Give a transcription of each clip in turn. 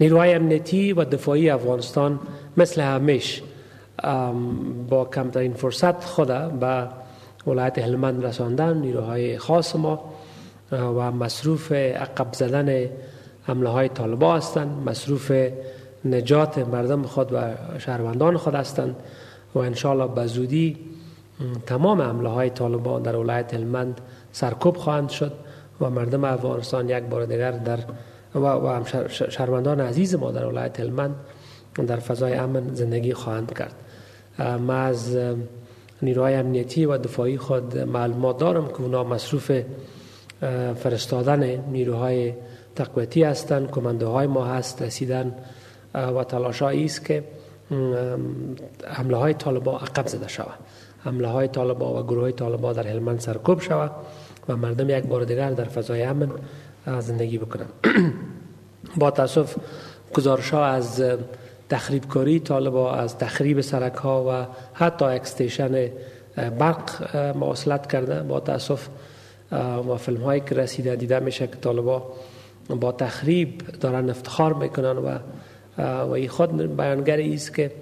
نیروهای امنیتی و دفاعی افغانستان مثل همیش با کمترین فرصت خود به ولایت هلمند رساندن نیروهای خاص ما و مصروف عقب زدن حمله های طالبا هستند مصروف نجات مردم خود و شهروندان خود هستند و انشاءالله به زودی تمام حمله های طالبان در ولایت هلمند سرکوب خواهند شد و مردم افغانستان یک بار دیگر در و, و شهروندان عزیز ما در ولایت هلمند در فضای امن زندگی خواهند کرد. ما از نیروهای امنیتی و دفاعی خود معلومات دارم که اونا مصروف فرستادن نیروهای تقویتی هستند کمانده ما هست رسیدن و تلاشایی است که حمله های طالبا عقب زده شود حمله های طالبا و گروه های طالبا در هلمند سرکوب شود و مردم یک بار دیگر در فضای امن زندگی بکنند با تاسف گزارش ها از تخریب کاری طالبا از تخریب سرک ها و حتی اکستیشن برق مواصلت کرده. با تاسف و فیلم هایی که رسیده دیده میشه که طالبا با تخریب دارن افتخار می‌کنن و و این خود بیانگر است که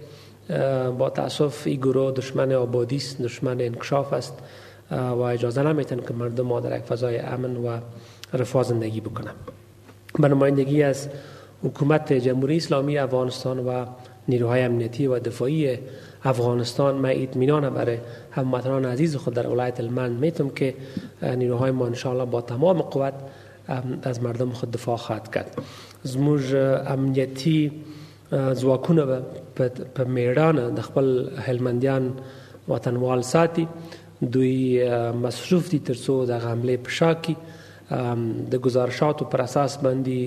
با تاسف این گروه دشمن آبادی است دشمن انکشاف است. و اجازه نمیتن که مردم ما در یک فضای امن و رفاه زندگی بکنن. به نمایندگی از حکومت جمهوری اسلامی افغانستان و نیروهای امنیتی و دفاعی افغانستان من اطمینان برای هموطنان عزیز خود در ولایت المند می‌تونم که نیروهای ما انشاءالله با تمام قوت از مردم خود دفاع خواهد کرد. زموږ امنیتی ځواکونه په میړانه د خپل هلمندیان وطنوال ساتي دوی مصروف دي ترڅو د حمله په شا کې د گزارشاتو پر اساس باندې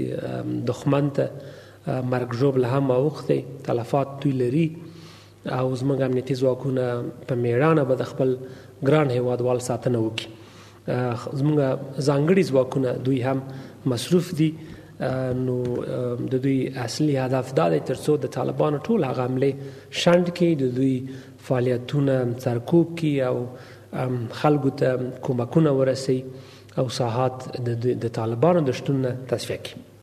دښمن ته مرګ ژوبله هم اوخته تلفات دوی لري. او زموږ امنیتي ځواکونه په میړانه به د خپل ګران هیوادوال ساتنه وکړي. زموږ ځانګړي ځواکونه دوی هم مصروف دي. نو د دوی اصلي هدف دا دی ترڅو د طالبانو ټول هغه عملې شند کې د دوی فعالیتونه سرکوب کی او خلکو ته کومکونه ورسي او ساحات د طالبانو د شتون تصفیه کی